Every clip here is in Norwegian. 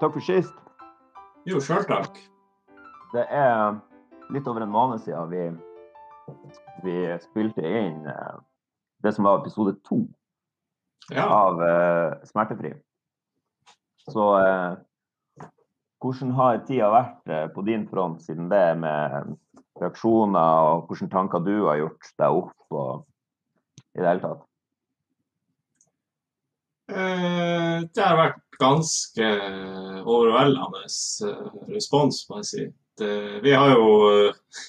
takk for sist. Jo, sjøl takk. Det er litt over en måned siden vi, vi spilte inn eh, det som var episode to Ja. av uh, Smertefri. Så uh, hvordan har tida vært uh, på din front siden det, med reaksjoner og hvilke tanker du har gjort deg opp og i det hele tatt? Det har vært ganske overveldende eh, respons, må jeg si. Det, vi har jo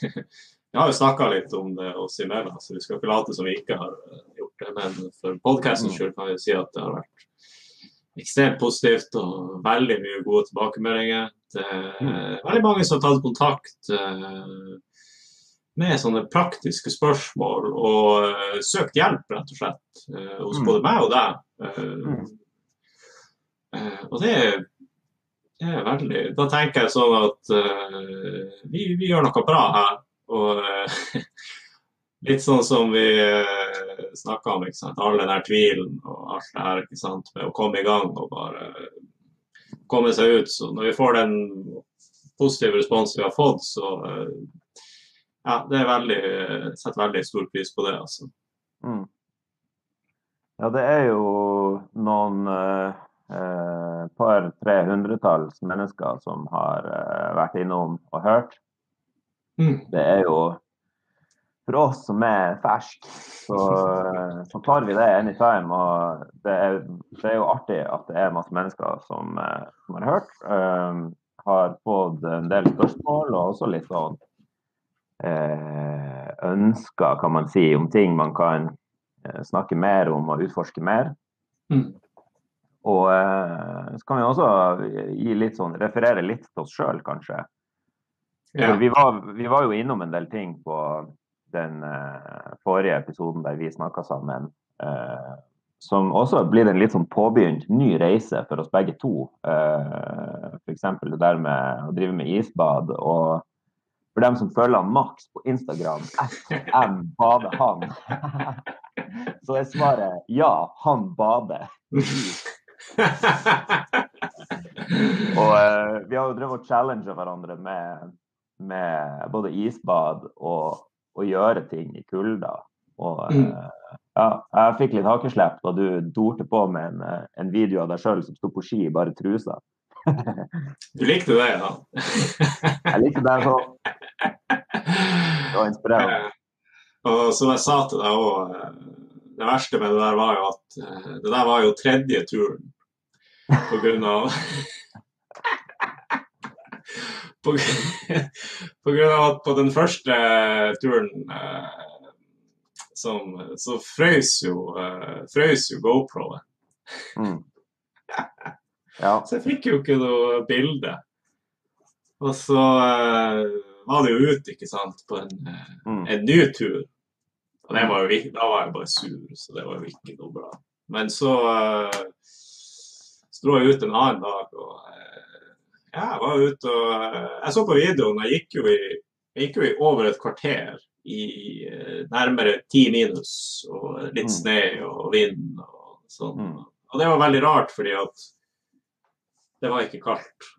vi har jo snakka litt om det oss imellom, så vi skal ikke late som vi ikke har eh, gjort det. Men for podkastens skyld kan vi si at det har vært ekstremt positivt og veldig mye gode tilbakemeldinger. Det er veldig mange som har tatt kontakt eh, med sånne praktiske spørsmål og eh, søkt hjelp, rett og slett, eh, hos Mm. både meg og deg. Eh, eh, og det er, det er veldig Da tenker jeg sånn at uh, vi, vi gjør noe bra her. Og uh, litt sånn som vi uh, snakka om, ikke sant. All den der tvilen og alt det her, ikke sant. Med å komme i gang og bare komme seg ut. Så når vi får den positive responsen vi har fått, så uh, ja, det er veldig, setter veldig stor pris på det, altså. Mm. Ja, det er jo noen eh, eh, par tre hundretalls mennesker som har eh, vært innom og hørt. Mm. Det er jo for oss som er ferske, så, eh, så klarer vi det anytime. Og det er, det er jo artig at det er masse mennesker som, eh, som har hørt. Um, har fått en del spørsmål og også litt sånn eh, ønsker, kan man si, om ting man kan eh, snakke mer om og utforske mer. Mm. Og eh, så kan vi også litt sånn, referere litt til oss sjøl, kanskje. Ja. Vi, var, vi var jo innom en del ting på den eh, forrige episoden der vi snakka sammen. eh, som også blir en litt sånn påbegynt ny reise for oss begge to. Uh, F.eks. det der med å drive med isbad. Og for dem som følger Max på Instagram, FM bader han. Så er svaret ja, han bader. Og uh, vi har jo drevet og challenga hverandre med, med både isbad og å gjøre ting i kulda. Og eh, ja, jeg fikk litt hakeslepp da du dorte på med en, eh, en video av deg sjøl som sto på ski i bare trusa. Du likte det, ja? Jeg likte det sånn. Det var inspirerende. Og som jeg sa til deg òg, det verste med det der var jo at det der var jo tredje turen. På grunn av på, på grunn av at på den første turen eh, som, så frøs jo, eh, frøs jo GoPro-en. Mm. Ja. Så jeg fikk jo ikke noe bilde. Og så eh, var det jo ute, ikke sant, på en, eh, Mm. en ny tur. Og det var jo, da var jeg bare sur, så det var jo ikke noe bra. Men så, uh, så dro jeg ut en annen dag, og eh, ja, jeg var ute og eh, Jeg så på videoen, jeg gikk jo i, gikk jo i over et kvarter i eh, nærmere ti minus, og litt Mm. snø og vind og sånn. Mm. Og det var veldig rart, fordi at det var ikke kaldt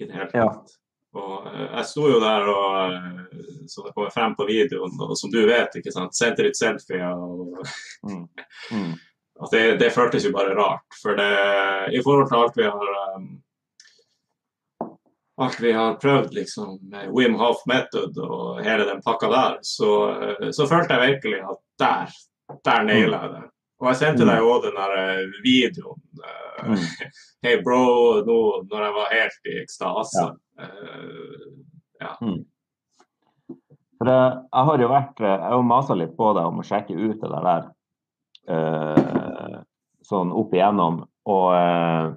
i det hele Ja. tatt. Og eh, jeg sto jo der og så det kommer frem på videoen, og som du vet, ikke sant, sendte litt selfier. og Mm. Mm. At det, det føltes jo bare rart. For det, i forhold til alt vi har um, alt vi har prøvd, liksom, med Wim Hof Method og hele den pakka der, så, eh, så følte jeg virkelig at der, der naila jeg det. Og jeg sendte deg òg den der eh, videoen. Uh, Mm. Hei, bro, nå når jeg var helt i ekstase. Eh, For jeg, har jo vært Jeg har masa litt på deg om å sjekke ut det der eh, sånn opp igjennom. Og, eh,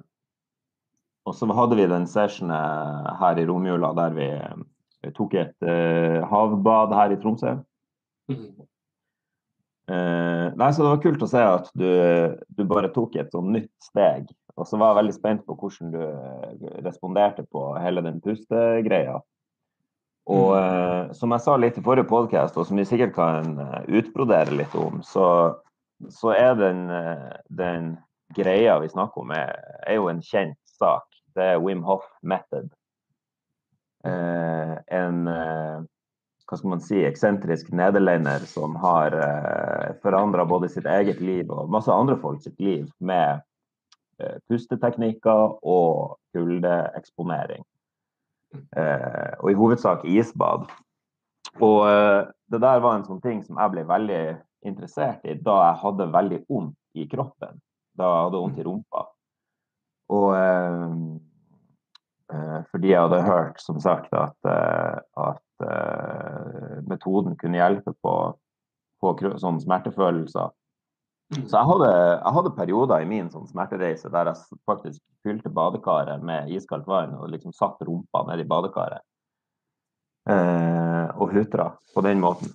og så hadde vi den sessionen her i romjula der vi, vi tok et eh, havbad her i Tromsø. Eh, nei, så Det var kult å se at du, du bare tok et sånn nytt steg. Og så var jeg veldig spent på hvordan du eh, responderte på hele den pustegreia. Og uh, som jeg sa litt i forrige podkast, og som vi sikkert kan eh, utbrodere litt om, så, så er den, eh, den greia vi snakker om, er, er jo en kjent sak. det er Wim Hof Method. Eh, en eh, hva skal man si, eksentrisk nederlender som har eh, forandra både sitt eget liv og masse andre folk sitt liv med eh, pusteteknikker og kuldeeksponering. Eh, og i hovedsak isbad. Og eh, det der var en sånn ting som jeg ble veldig interessert i da jeg hadde veldig vondt i kroppen. Da jeg hadde vondt i rumpa. Og eh, Eh, fordi jeg hadde hørt som sagt at, eh, at eh, metoden kunne hjelpe på, på sånne smertefølelser. Mm. Så jeg hadde, jeg hadde, perioder i min sånn smertereise der jeg faktisk fylte badekaret med iskaldt vann og liksom satt rumpa ned i badekaret. Eh, og hutra på den måten.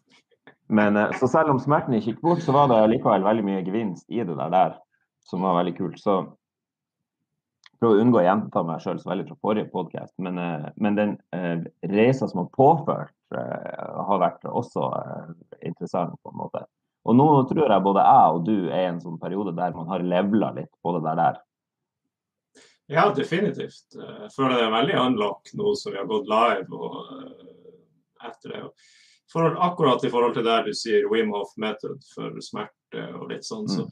Men, så selv om smerten ikke gikk bort, så var det likevel veldig mye gevinst i det der, som var veldig kult. Så prøv å unngå å gjenta meg sjøl så veldig fra forrige podkast, men, eh, men, den eh, reisa som har påført, eh, har vært også eh, interessant på en måte. Og nå tror jeg både jeg og du er i en sånn periode der man har levela litt på det der. der. Ja, definitivt. Jeg føler det er veldig unlock nå som vi har gått live og etter det. For, akkurat i forhold til der du sier Wim Hof Method for smerte og litt sånn, mm. så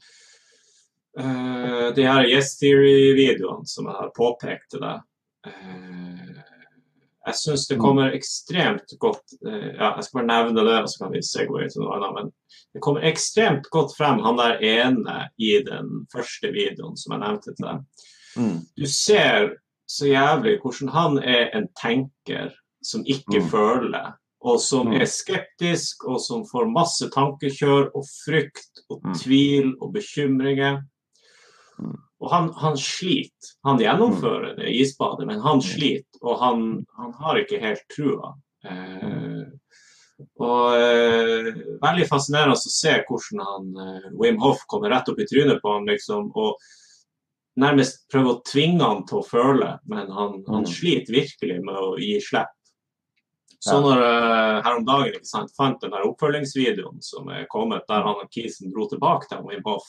Uh, de her Yes Theory-videoene som jeg har påpekt til deg uh, Jeg syns det kommer ekstremt godt uh, ja, Jeg skal bare nevne det, og så kan vi segway til noe annet. Men det kommer ekstremt godt frem han der ene i den første videoen som jeg nevnte til deg. Mm. Du ser så jævlig hvordan han er en tenker som ikke mm. føler og som mm. er skeptisk, og som får masse tankekjør og frykt og mm. tvil og bekymringer. Og han, han, sliter. Han gjennomfører det isbadet, men han sliter. Og han, han har ikke helt trua. Eh, og eh, Veldig fascinerende å se hvordan han, eh, Wim Hoff kommer rett opp i trynet på ham liksom, og nærmest prøver å tvinge han til å føle, men han, han mm. sliter virkelig med å gi slipp. Så når jeg her om dagen ikke sant, fant den der oppfølgingsvideoen som er kommet, der han og Kisen dro tilbake til Wim Hoff,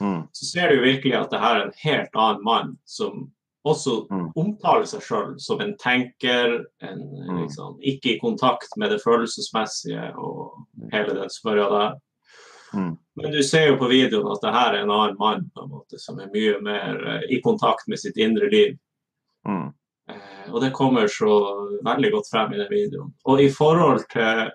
Mm. så ser du virkelig at det her er en helt annen mann som også mm. omtaler seg sjøl som en tenker, en, mm. liksom, ikke i kontakt med det følelsesmessige og hele den smørja der. Mm. Men du ser jo på videoen at det her er en annen mann på en måte, som er mye mer uh, i kontakt med sitt indre liv. Mm. Uh, og det kommer så veldig godt frem i den videoen. Og i forhold til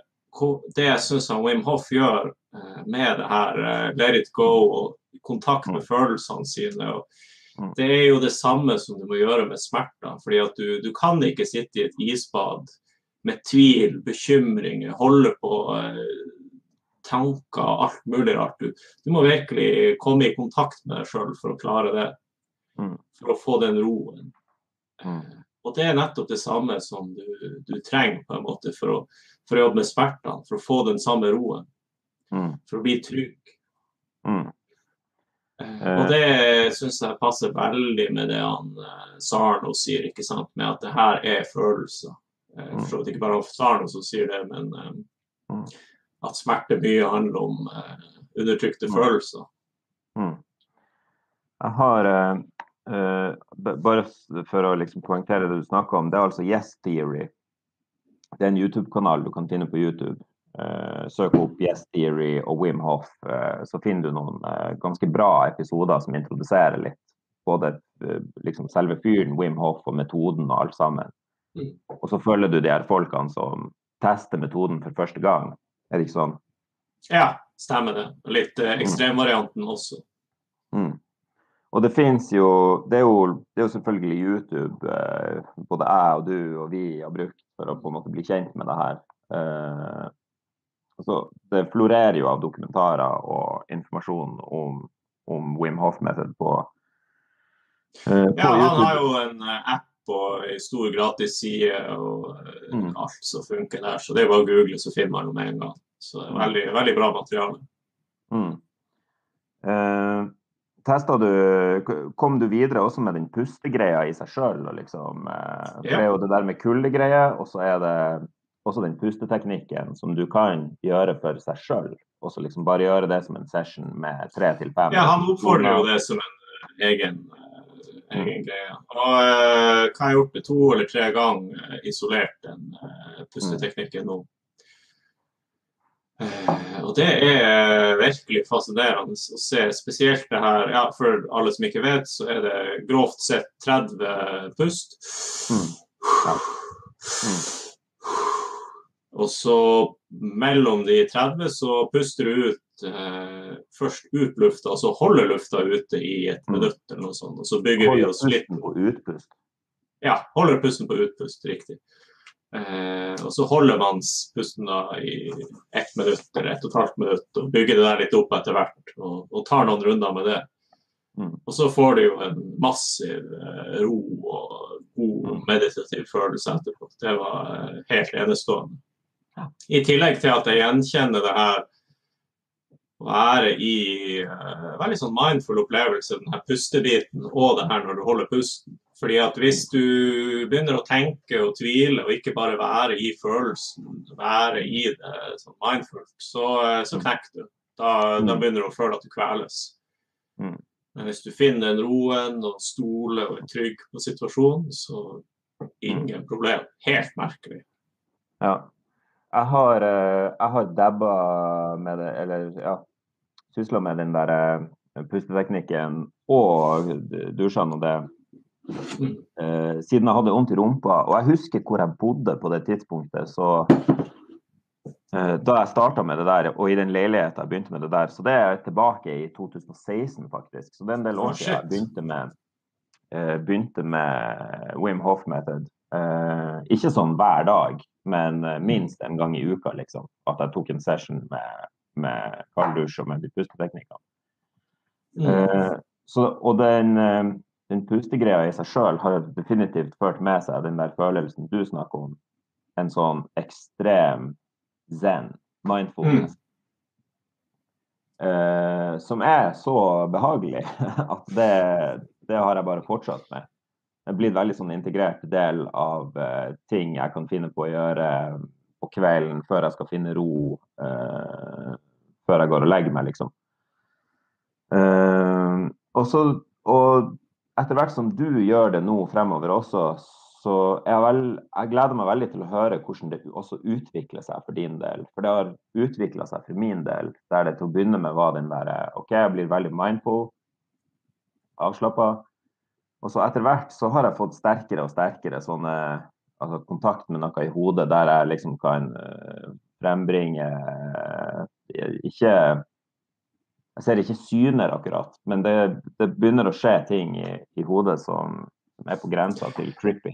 det jeg syns Wim Hoff gjør uh, med det her let it go og kontakt med mm. følelsene sine. mm. det er jo det samme som du må gjøre med smerter. fordi at du, du kan ikke sitte i et isbad med tvil, bekymringer, holde på eh, tanker, alt mulig rart. Du, du, må virkelig komme i kontakt med deg sjøl for å klare det. Mm. For å få den roen. Eh, og det er nettopp det samme som du, du trenger på en måte for å, for å, jobbe med smertene. For å få den samme roen. For å bli trygg. Mm. Og det syns jeg passer veldig med det han eh, Sarno sier, ikke sant, med at det her er følelser. Eh, mm. For ikke bare Sarno som sier det, men um, mm. at smerte mye handler om undertrykte mm. følelser. Jeg har uh, Bare for å liksom poengtere det du snakker om, det er altså Yes Theory. Det er en YouTube-kanal du kan finne på YouTube. Uh, søk opp Yes Theory og Wim Hoff, uh, så finner du noen ganske bra episoder som introduserer litt både liksom selve fyren, Wim Hoff og metoden og alt sammen. Mm. Og så følger du de her folkene som tester metoden for første gang. Er det ikke sånn? Ja, stemmer det. Litt ekstremvarianten også. Og det fins jo det, jo det er jo selvfølgelig YouTube både jeg og du og vi har brukt for å på en måte bli kjent med det her. Altså, det florerer jo av dokumentarer og informasjon om, om Wim Hoff-method på, eh, på Ja, han har jo en uh, app og ei stor gratisside og mm. alt som funker der. Så det er bare å google, så finner man det med en gang. Så det er veldig, veldig bra materiale. Mm. Du, kom du videre også med den pustegreia i seg sjøl? Liksom. Det er jo det der med kuldegreier, og så er det også den pusteteknikken som du kan gjøre for seg sjøl. Og så liksom bare gjøre det som en session med tre til fem. Ja, han oppfordrer jo det som en eh, egen, egen greie. Og uh, hva har jeg gjort det to eller tre ganger isolert den uh, pusteteknikken nå. Uh, og det er virkelig fascinerende å se. Spesielt det her ja, For alle som ikke vet, så er det grovt sett 30 pust. Mm. Ja. Mm. Og så mellom de 30 så puster du ut eh, først ut lufta, og så holder lufta ute i et mm. minutt eller noe sånt. Og så bygger holder vi oss litt Holder pusten på utpust? Ja, holder pusten på utpust, riktig. Eh, og så holder man pusten da i ett minutt eller ett og et halvt minutt og bygger det der litt opp etter hvert. Og, og tar noen runder med det. Mm. Og så får du jo en massiv eh, ro og god mm. meditativ følelse etterpå. Det var eh, helt enestående. I tillegg til at jeg gjenkjenner det her å være i uh, veldig sånn mindful opplevelse, den her pustebiten og det her når du holder pusten. Fordi at hvis du begynner å tenke og tvile og ikke bare være i følelsen, være i det sånn mindfullt, så, så knekker du. Da, da, mm. begynner du å føle at du kveles. Mm. Men hvis du finner den roen og stoler og er trygg på situasjonen, så ingen problem. Helt merkelig. Ja. Jeg har, eh, jeg har dabba med det, eller ja, sysla med den der eh, pusteteknikken og dusjene og det eh, siden jeg hadde vondt i rumpa. Og jeg husker hvor jeg bodde på det tidspunktet. så uh, Da jeg starta med det der, og i den leiligheten jeg begynte med det der. Så det er tilbake i 2016, faktisk. Så det er en del år siden jeg begynte med, uh, begynte med Wim Hoff Method. Ikke sånn hver dag, men minst en gang i uka, liksom. At jeg tok en session med, med kalddusj og med de pusteteknikkene. Mm. Så, og den den pustegreia i seg sjøl har definitivt ført med seg den der følelsen du snakker om. En sånn ekstrem zen, mindfulness. Mm. Uh, som er så behagelig at det, det, har jeg bare fortsatt med. Det er blitt veldig sånn integrert del av uh, ting jeg kan finne på å gjøre på kvelden før jeg skal finne ro. Uh, før jeg går og legger meg, liksom. og så og etter hvert som du gjør det nå fremover også, så jeg, vel, jeg, gleder meg veldig til å høre hvordan det også utvikler seg for din del. For det har utvikla seg for min del, der det til å begynne med var den der OK, jeg blir veldig mindful, avslappa. Og så etter hvert så har jeg fått sterkere og sterkere sånne altså kontakt med noe i hodet der jeg liksom kan uh, frembringe uh, Ikke jeg ser ikke syner akkurat, men det, det begynner å skje ting i, i hodet som, som, er på grensa til trippy.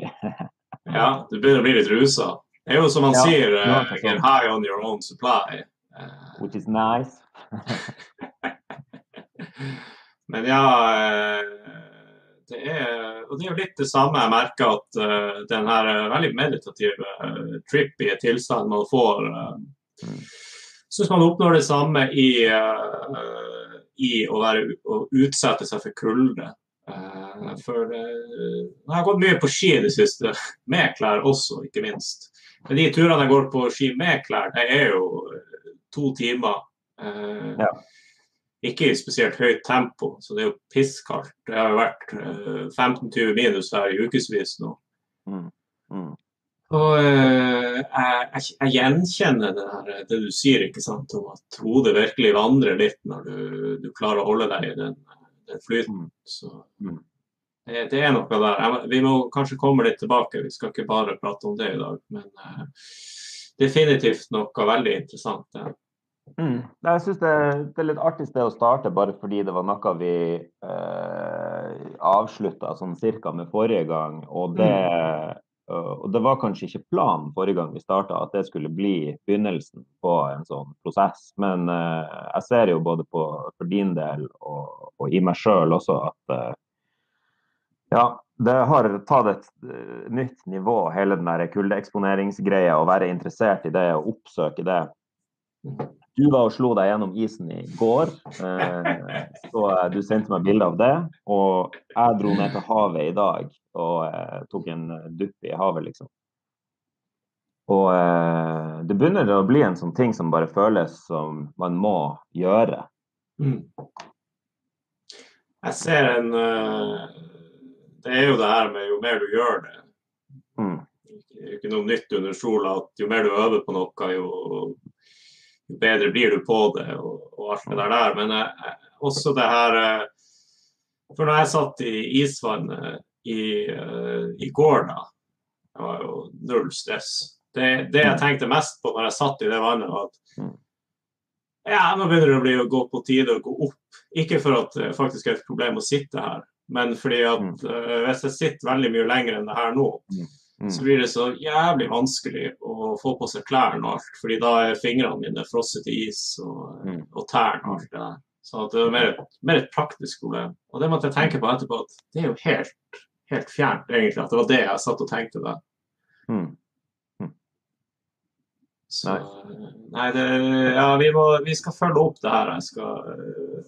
ja, det begynner å bli litt rusa. Det er jo som man ja, sier, uh, get high on your own supply. Uh, Which is nice. men ja uh, det er, og det er jo litt det samme jeg merker at uh, den her veldig meditative, uh, trippy tilstanden man får uh, syns man oppnår det samme i, uh, i å, være, å, utsette seg for kulde. Uh, for jeg har gått mye på ski i det siste, med klær også, ikke minst. Men de turene jeg går på ski med klær, det er jo to timer. Ja. Ikke i spesielt høyt tempo, så det er jo pisskaldt. Det har jo vært 15-20 minus her i ukevis nå. Mm. Mm. Og uh, jeg, jeg, gjenkjenner det, der, det, du sier, ikke sant, om at hodet virkelig vandrer litt når du, du klarer å holde deg i den, den flyten. Mm. Så mm. det, det, er noe der. Vi må kanskje komme litt tilbake, vi skal ikke bare prate om det i dag. Men uh, definitivt noe veldig interessant. Ja. Mm. Jeg syns det, det, er litt artig sted å starte, bare fordi det var noe vi eh, avslutta sånn cirka med forrige gang. Og det, mm. Og Det var kanskje ikke planen forrige gang vi starta at det skulle bli begynnelsen på en sånn prosess. Men uh, jeg ser jo både på, for din del og, og i meg sjøl også at uh, ja, det har tatt et nytt nivå, hele den der kuldeeksponeringsgreia. Å være interessert i det og oppsøke det. Du var og slo deg gjennom isen i går, eh, så du sendte meg bilde av det. Og jeg dro ned til havet i dag og eh, tok en dupp i havet, liksom. Og eh, det begynner å bli en sånn ting som bare føles som man må gjøre. Mm. Jeg ser en det er jo det her med jo mer du gjør det Mm. Det ikke noe nytt under sola at jo mer du øver på noe, jo, jo bedre blir du på det og, og alt det der. der. Men jeg, jeg, også det her eh, For når jeg satt i isvannet i, eh, i går, da, det var jo null stress. Det, det jeg tenkte mest på når jeg satt i det vannet, var at Mm. ja, nå begynner det å bli å gå på tide å gå opp. Ikke for at det faktisk er et problem å sitte her, men fordi at Mm. eh, hvis jeg sitter veldig mye lenger enn det her nå, Mm. så blir det så jævlig vanskelig å få på seg klærne og alt, fordi da er fingrene mine frosset i is og, Mm. og tærne og alt det der. Så det er mer, mer et praktisk problem. Og det måtte jeg tenke på etterpå, at det er jo helt, helt fjernt egentlig, at det var det jeg satt og tenkte der. Mm. Så nei, det, ja, vi, må, vi skal følge opp det her. Jeg skal, eh,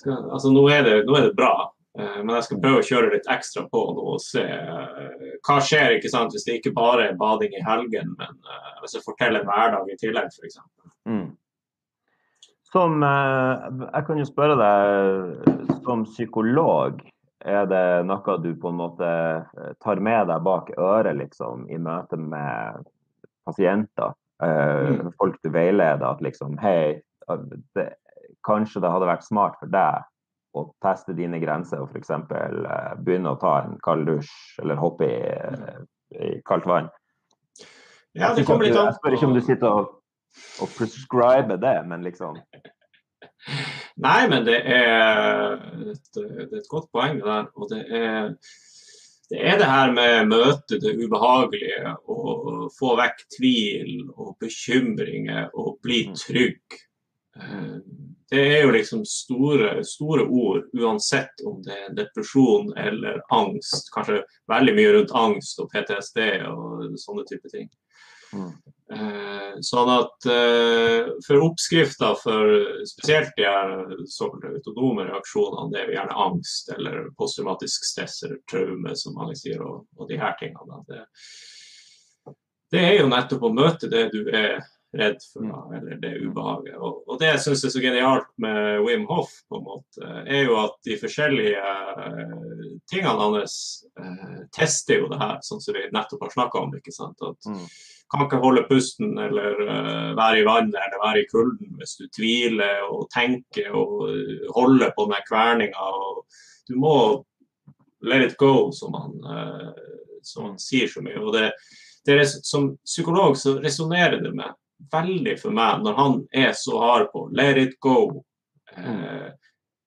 skal Altså, nå er, det, nå er det bra. Eh, Men jeg skal prøve å kjøre litt ekstra på nå og se eh, hva skjer ikke sant, hvis det ikke bare er bading i helgen, men eh, hvis jeg forteller en hverdag i tillegg, f.eks. Mm. Som Jeg kan jo spørre deg, som psykolog, er det noe du på en måte tar med deg bak øret liksom, i møte med pasienter? Mm. Folk du veileder at liksom Hei, det, kanskje det hadde vært smart for deg å teste dine grenser og f.eks. Uh, begynne å ta en kald dusj eller hoppe i, eh, i kaldt vann? Ja, det kommer litt an Jeg spør ikke om du sitter og, og prescriber det, men liksom Nei, men det er et, det er et godt poeng det der. Og det er, det er det her med møte det ubehagelige og få vekk tvil og bekymringer og bli Mm. trygg. Eh, Det er jo liksom store, store ord, uansett om det er depresjon eller angst. Kanskje veldig mye rundt angst og PTSD og sånne type ting. mm. Eh, sånn at eh, for oppskrifter for spesielt de her såkalte autonome reaksjonene, det er jo gjerne angst eller posttraumatisk stress eller traume, som mange sier, og, og de her tingene. Det, det er jo nettopp å møte det du er redd for, da, eller det ubehaget. Og, og det jeg syns er så genialt med Wim Hoff, på en måte, er jo at de forskjellige eh, tingene hans eh, tester jo det her, sånn som vi nettopp har snakka om. ikke sant? At Mm. kan ikke holde pusten eller uh, være i vannet eller være i kulden hvis du tviler og tenker og holder på den kverninga. Du må let it go, som han, uh, som han sier så mye. og det, det Som psykolog så resonnerer det med veldig for meg når han er så hard på let it go. Eh,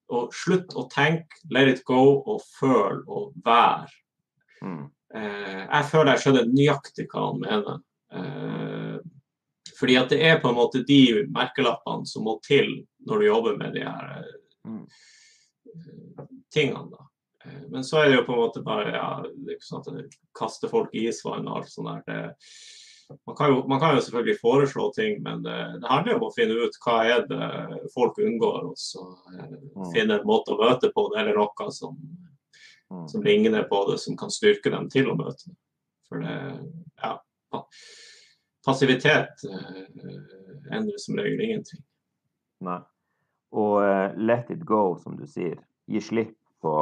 og slutt å tenke, let it go, og føl og vær. Mm. Eh, jeg føler jeg skjønner nøyaktig hva han mener. Eh, fordi at det er på en måte de merkelappene som må til når du jobber med de her Mm. eh, tingene. da. Eh, Men så er det jo på en måte bare ja, det er ikke sånn at kaster folk i isvann og alt sånt der. Det, man, kan jo, man kan jo selvfølgelig foreslå ting, men det, det handler jo om å finne ut hva er det folk unngår, og så eh, Mm. finne en måte å møte på det, eller noe som Mm. som ligner på det, som kan styrke dem til å møte det. For det, ja, passivitet eh, endrer som regel ingenting. Nei. Og uh, let it go, som du sier, gi slipp på,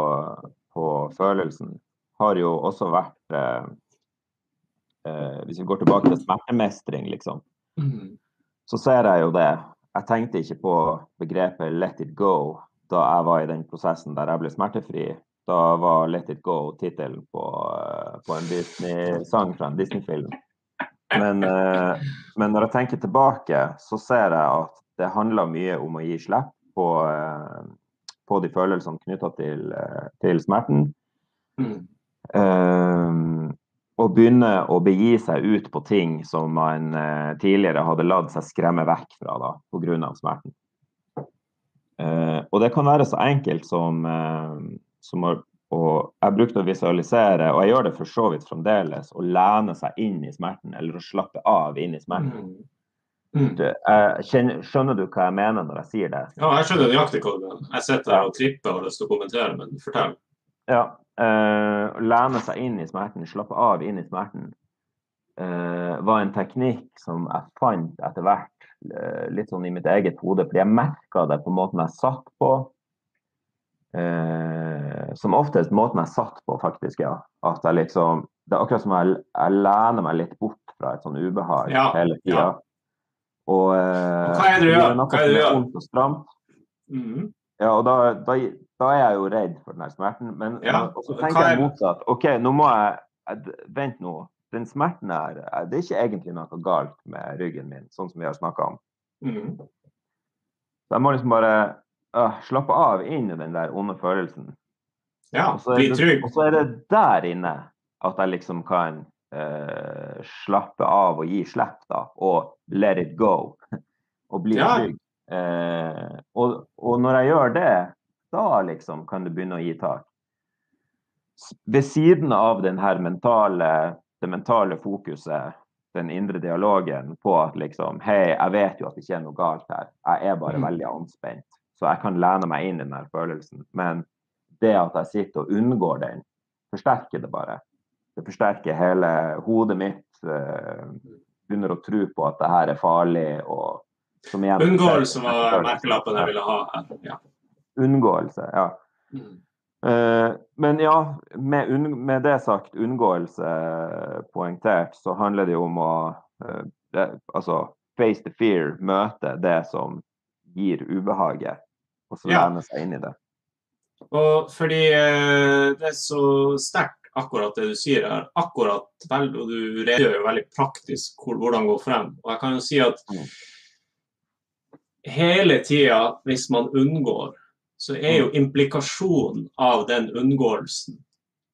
på følelsen, har jo også vært eh, eh, Hvis vi går tilbake til smertemestring, liksom, så ser jeg jo det. Jeg tenkte ikke på begrepet 'let it go' da jeg var i den prosessen der jeg ble smertefri. Da var 'Let it go' tittelen på, eh, på en Disney-sang fra en Disney-film. Men, eh, men når jeg tenker tilbake, så ser jeg at det handler mye om å gi slipp på, eh, på de følelsene knytta til, eh, til smerten. Mm. Eh, og begynne å begi seg ut på ting som man eh, tidligere hadde latt seg skremme vekk fra da, pga. smerten. Eh, og det kan være så enkelt som, eh, som å og Jeg brukte å visualisere, og jeg gjør det for så vidt fremdeles, å lene seg inn i smerten, eller å slappe av inn i smerten. Mm. Mm. Du, eh, kjenner, skjønner du hva jeg mener når jeg sier det? Ja, jeg skjønner nøyaktig hva du mener. Jeg sitter her og tripper og har lyst til å kommentere, men fortell. Ja. Å lene seg inn i smerten, slappe av inn i smerten, uh, var en teknikk som jeg fant etter hvert uh, litt sånn i mitt eget hode. Fordi jeg merka det på måten jeg satt på. Som oftest måten jeg satt på, faktisk, ja. At jeg liksom Det er akkurat som jeg, jeg lener meg litt bort fra et sånn ubehag Ja, hele tida. ja. Og, hva er det du gjør? Hva er det du gjør? vondt og stramt. Mhm. Ja, og da, da, da er jeg jo redd for den smerten. Men Ja, så tenker jeg motsatt. OK, nå må jeg, jeg Vent nå. Den smerten her, det er ikke egentlig noe galt med ryggen min, sånn som vi har snakka om. Mm. Så jeg må liksom bare uh, slappe av inn i den der onde følelsen. Ja, bli trygg. Og så er det der inne at jeg liksom kan uh, slappe av og gi slipp, da. Og let it go. Og bli Ja. trygg. Uh, og, og når jeg gjør det, da liksom kan det begynne å gi tak. Ved siden av mentale, det mentale fokuset, den indre dialogen på at liksom Hei, jeg vet jo at det ikke er noe galt her. Jeg er bare Mm. veldig anspent. Så jeg kan lene meg inn i den følelsen. Men det at jeg sitter og unngår den, forsterker det bare. Det forsterker hele hodet mitt. eh, begynner å tro på at det her er farlig. og som igjen Unngåelse var merkelappen jeg ville ha. Ja. Unngåelse, ja. Mhm. Eh, men ja, med, med det sagt, unngåelse poengtert, så handler det jo om å eh, det, altså, face the fear, møte det som gir ubehaget, og så lene seg inn i det. Og fordi eh, det er så sterkt akkurat det du sier her. Akkurat vel, og du redegjør veldig praktisk hvor, hvordan gå frem. Og jeg kan jo si at Mm. hele tida, hvis man unngår, så er jo implikasjonen av den unngåelsen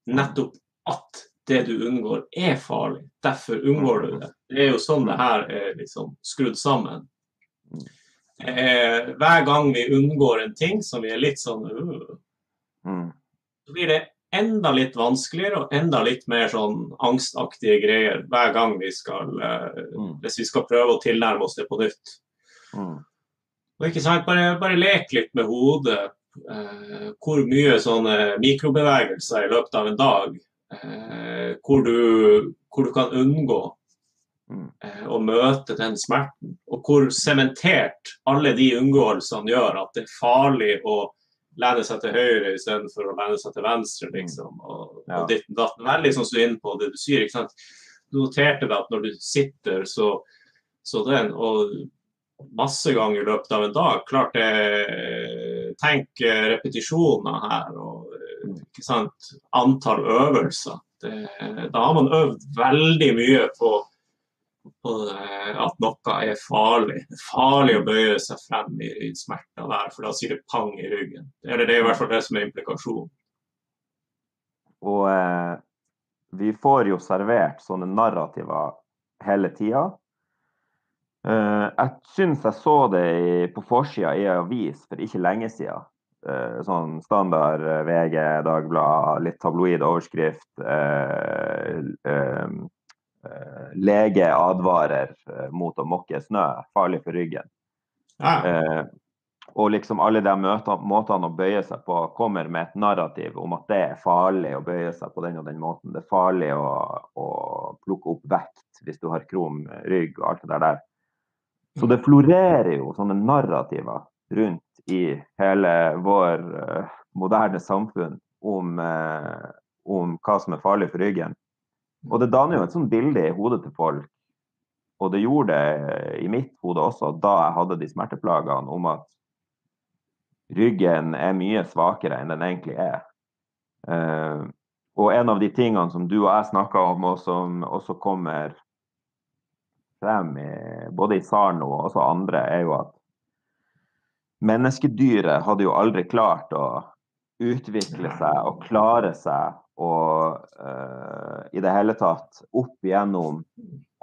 nettopp at det du unngår, er farlig. Derfor unngår du det. Det er jo sånn det her er liksom skrudd sammen. Eh, hver gang vi unngår en ting som vi er litt sånn uh, Mm. så blir det enda litt vanskeligere og enda litt mer sånn angstaktige greier hver gang vi skal eh, Mm. Hvis vi skal prøve å tilnærme oss det på nytt. Mm. Og ikke sant, Bare, bare lek litt med hodet. Eh, hvor mye sånne mikrobevegelser i løpet av en dag eh, hvor, du, hvor du kan unngå Mm. eh, å møte den smerten. Og hvor sementert alle de unngåelsene gjør at det er farlig å lene seg til høyre istedenfor å lene seg til venstre. liksom, og, Ja. og ditt datt. Veldig sånn som du er inne på det du sier. ikke sant? Du noterte deg at når du sitter, så, så den og masse ganger i løpet av en dag. Klart det Tenk eh, repetisjoner her og eh, ikke sant, antall øvelser. Det, da har man øvd veldig mye på, på eh, at noe er farlig. Det er farlig å bøye seg frem i, i smerter der, for da sier det pang i ryggen. Eller det er i hvert fall det som er implikasjonen. Og eh, vi får jo servert sånne narrativer hele tida. Eh, jeg syns jeg så det i, på forsida i avis for ikke lenge siden. Eh, sånn standard eh, VG, Dagbladet, litt tabloid overskrift. Eh, eh, eh, lege advarer mot å mokke snø, farlig for ryggen. Ja, og liksom alle de måtene å bøye seg på kommer med et narrativ om at det er farlig å bøye seg på den og den måten. Det er farlig å, å plukke opp vekt hvis du har krum rygg og alt det der. Så det florerer jo sånne narrativer rundt i hele vår uh, moderne samfunn om, uh, om hva som er farlig for ryggen. Og det danner jo et sånt bilde i hodet til folk, og det gjorde det i mitt hode også da jeg hadde de smerteplagene, om at ryggen er mye svakere enn den egentlig er. Uh, og en av de tingene som du og jeg snakka om, og som også kommer frem i, både i Sarno og også andre, er jo at menneskedyret hadde jo aldri klart å utvikle seg og klare seg og uh, i det hele tatt opp igjennom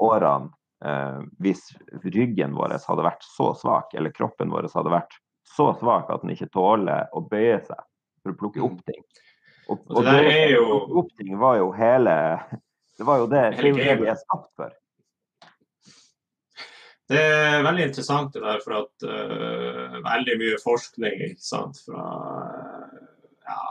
årene uh, hvis ryggen vår hadde vært så svak, eller kroppen vår hadde vært så svak at den ikke tåler å bøye seg for å plukke opp ting. Og, Og og det det jo- opp ting var jo hele Det var jo det, vi er skapt for. Det er veldig interessant det der, for at uh, veldig mye forskning ikke sant, fra uh, ja,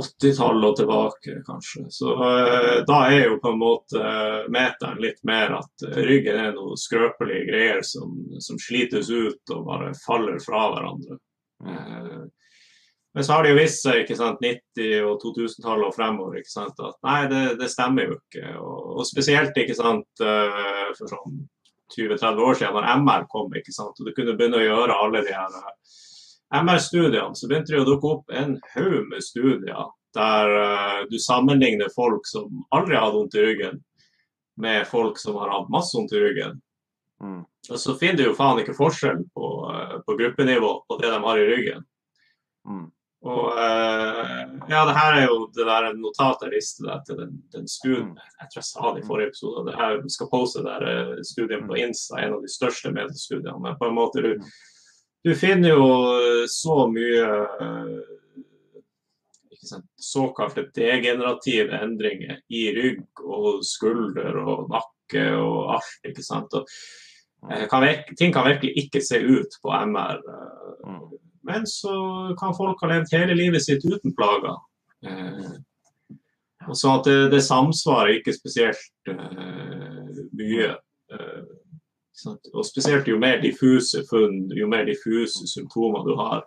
80-tallet og tilbake, kanskje. Så uh, da er jo på en måte meteren litt mer at ryggen er noen skrøpelige greier som, som slites ut og bare faller fra hverandre. Eh, Men så har det jo vist seg ikke sant, 90- og 2000-tallet og fremover ikke sant, at nei, det, det stemmer jo ikke. Og, og spesielt ikke sant, eh, for sånn 20-30 år siden, når MR kom, ikke sant, og du kunne begynne å gjøre alle de her eh, MR-studiene, så begynte det å dukke opp en haug med studier der uh, du sammenligner folk som aldri hadde vondt i ryggen, med folk som har hatt masse vondt i ryggen. Mm. Og så finner du jo faen ikke forskjell på, på gruppenivå på det de har i ryggen. Mm. Og uh, ja, det her er jo det der notatet jeg viste deg til den, den studien. Jeg tror jeg sa det i forrige episode. Det her skal poste der studien på Insta, en av de største mediestudiene. Men på en måte du, du finner jo så mye sant, såkalte degenerative endringer i rygg og skulder og nakke og alt. ikke sant? Og, eh, kan virke, ting kan virkelig ikke se ut på MR. Eh, men så kan folk ha levd hele livet sitt uten plager. Eh, og så at det, det samsvarer ikke spesielt eh, mye. Uh, og spesielt jo mer diffuse funn, jo mer diffuse symptomer du har,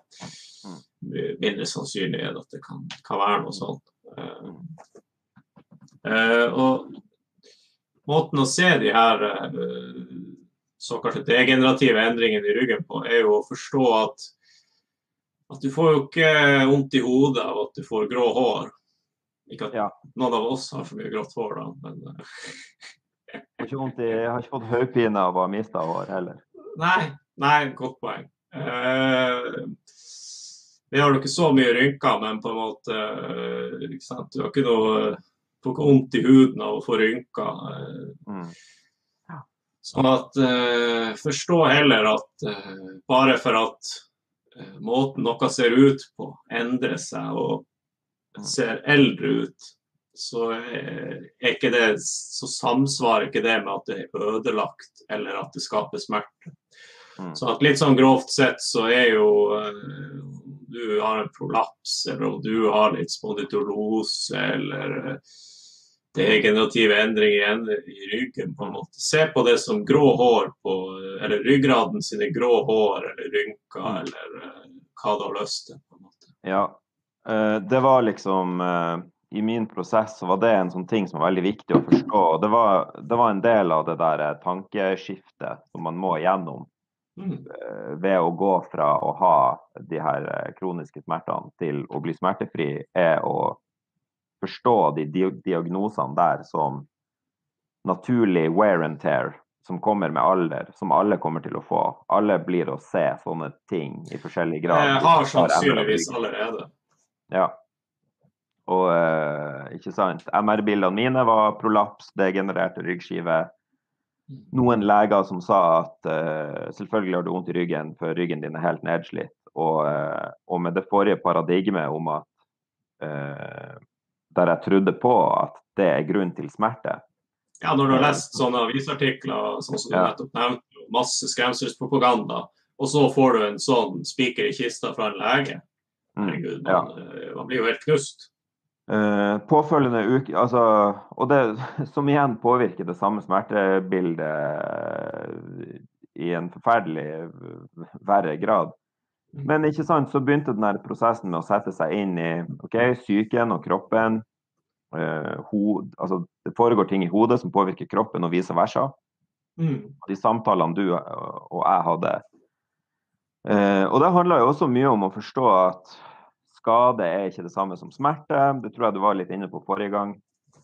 mindre sannsynlig er det at det kan, kan være noe sånt. Uh, uh, og måten å se de her uh, såkalte degenerative endringene i ryggen på, er jo å forstå at, at du får jo ikke vondt i hodet av at du får grå hår. Ikke at ja. noen av oss har for mye grått hår, da, men jeg har ikke fått hodepine av å ha mista hår heller. Nei, nei, godt poeng. Uh, vi har jo ikke så mye rynker, men på en måte uh, ikke sant? Du har ikke noe får ikke vondt i huden av å få rynker. Mm. Ja. Sånn at Forstå heller at bare for at måten noe ser ut på, endrer seg og ser eldre ut, så er ikke det, så samsvarer ikke det med at det er ødelagt eller at det skaper smerte. Mm. Så at litt sånn grovt sett så er jo om du har en prolaps, eller om du har litt spondylose eller uh, generative endringer i ryggen. på en måte. Se på det som grå hår på Eller ryggraden sine grå hår eller rynker mm. eller uh, hva du har lyst til. på en måte. Ja, det var liksom i min prosess så var det en sånn ting som var veldig viktig å forstå. Det var, det var en del av det der eh, tankeskiftet som man må igjennom mm. Eh, ved å gå fra å ha de her eh, kroniske smertene til å bli smertefri, er å forstå de diagnosene der som naturlig wear and tear, som kommer med alder, som alle kommer til å få. Alle blir å se sånne ting i forskjellig grad. Jeg har sannsynligvis allerede. Ja. Og uh, ikke sant, MR-bildene mine var prolaps, degenererte ryggskive. Noen leger som sa at uh, selvfølgelig har du vondt i ryggen, for ryggen din er helt nedslitt. Og, uh, og med det forrige paradigmet om at Der jeg trodde på at det er grunn til smerte. Ja, når du har lest sånne avisartikler sånn som du ja. nettopp nevnte, masse skremselspropaganda, og så får du en sånn spiker i kista fra en lege. Mm, Herregud, man, ja. man blir jo helt knust. Uh, påfølgende uke altså, Og det som igjen påvirker det samme smertebildet eh, i en forferdelig verre grad. Mm. Men ikke sant, så begynte den prosessen med å sette seg inn i okay, psyken og kroppen. Uh, hod, altså, det foregår ting i hodet som påvirker kroppen, og vice versa. Mm. De samtalene du og jeg hadde. Uh, og det handler jo også mye om å forstå at skade er ikke det samme som smerte. Det tror jeg du var litt inne på forrige gang.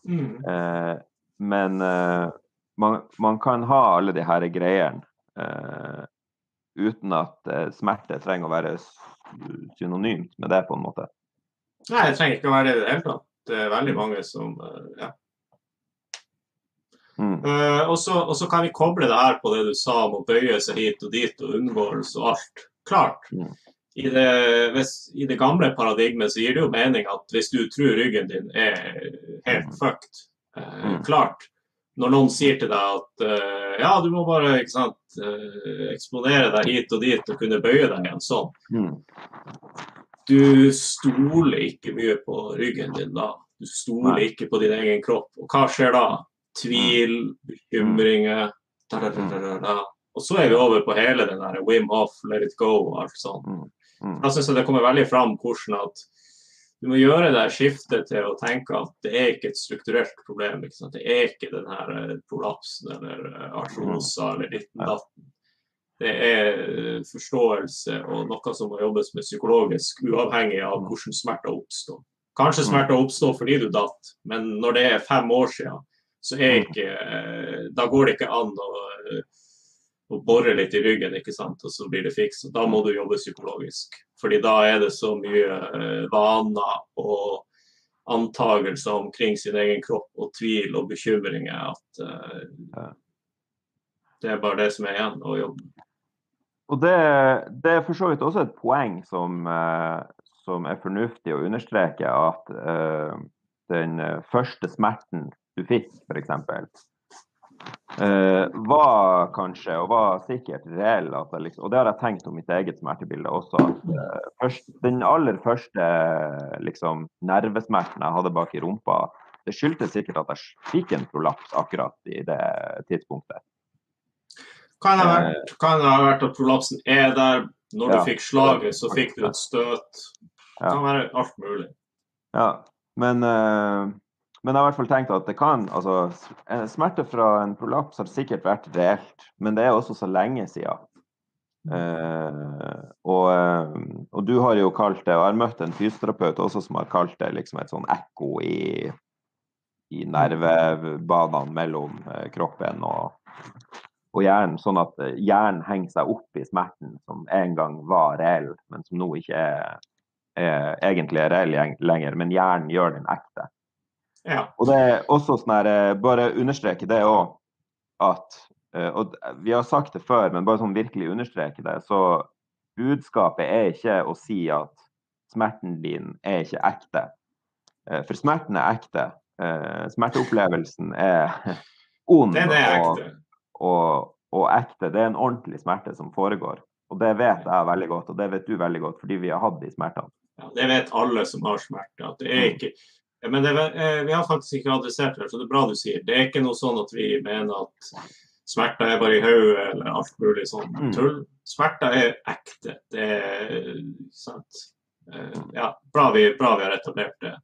Mm. Uh, men eh, man, man, kan ha alle de her greiene eh, uten at eh, smerte trenger å være synonymt med det, på en måte. Nei, det trenger ikke å være det i det hele tatt. Det er veldig mange som eh, ja. Mm. Uh, og så kan vi koble det her på det du sa om å bøye seg hit og dit og unngåelse og alt. Klart. Mm i det, hvis, i det, gamle paradigmet så gir det jo mening at hvis du tror ryggen din er helt mm. fucked, eh, mm. klart Når noen sier til deg at uh, ja, du må bare ikke sant, uh, eksponere deg hit og dit og kunne bøye deg igjen sånn. Mm. Du stoler ikke mye på ryggen din da. Du stoler Nei. ikke på din egen kropp. Og hva skjer da? Tvil, bekymringer da, da, da, Og så er vi over på hele den der Wim Hoff, let it go og alt sånt. Mm. Mm. Da syns det kommer veldig fram hvordan at du må gjøre det skiftet til å tenke at det er ikke et strukturelt problem. Det er ikke den her eh, prolapsen eller eh, artrosa eller ditten datten. Det er eh, forståelse og noe som må jobbes med psykologisk, uavhengig av hvordan smerter oppstår. Kanskje smerter oppstår fordi du datt, men når det er fem år siden, så er ikke eh, Da går det ikke an å, eh, å bore litt i ryggen, ikke sant, og så blir det fiks. Da må du jobbe psykologisk. Fordi da er det så mye eh, vaner og antagelser omkring sin egen kropp og tvil og bekymringer at uh, det er bare det som er igjen å jobbe. Og det, det er for så vidt også et poeng som, uh, som er fornuftig å understreke, at uh, den første smerten du fikk, f.eks., eh, var kanskje, og var sikkert reell, jeg liksom, og det har jeg tenkt om mitt eget smertebilde også, at eh, først, den aller første liksom, nervesmerten jeg hadde bak i rumpa, det skyldtes sikkert at jeg fikk en prolaps akkurat i det tidspunktet. Kan det ha vært, kan det ha vært at prolapsen er der når Ja. du fikk slaget, så fikk du et støt. Det kan være alt mulig. Ja, men, eh, men jeg har i hvert fall tenkt at det kan altså, Smerte fra en prolaps har sikkert vært reelt, men det er også så lenge siden. Uh, og, eh, og du har jo kalt det, og jeg har møtt en fysioterapeut også som har kalt det liksom et sånn ekko i, i nervebanene mellom eh, kroppen og, og hjernen, sånn at hjernen henger seg opp i smerten som en gang var reell, men som nå ikke er, er egentlig er reell lenger, men hjernen gjør den ekte. Ja. Og det er også sånn her, eh, bare understreke det òg, at eh, Og vi har sagt det før, men bare sånn virkelig understreke det, så budskapet er ikke å si at smerten din er ikke ekte. Eh, For smerten er ekte. Smerteopplevelsen er ond er og, og, og ekte. Det er en ordentlig smerte som foregår. Og det vet jeg veldig godt, og det vet du veldig godt, fordi vi har hatt de smertene. Ja, det vet alle som har smerte. At det er Mm. ikke men det, eh, vi har faktisk ikke adressert det, så det er bra du sier. Det er ikke noe sånn at vi mener at smerter er bare i hodet eller alt mulig sånn Mm. tull. Smerter er ekte. Det er sant. Eh, Ja, bra vi, bra vi har etablert det.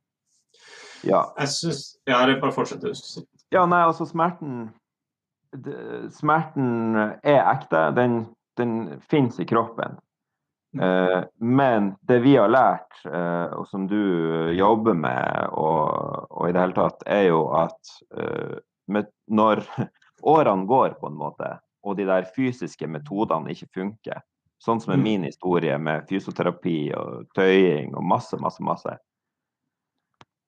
Ja, Jeg syns Ja, det bare fortsett fortsette. du skulle si. Ja, nei, altså smerten Smerten er ekte. Den, den finnes i kroppen. Eh, men det vi har lært, eh, og som du jobber med, og, og i det hele tatt, er jo at eh, med, når årene går, på en måte, og de der fysiske metodene ikke funker, sånn som er Mm. min historie med fysioterapi og tøying og masse, masse, masse,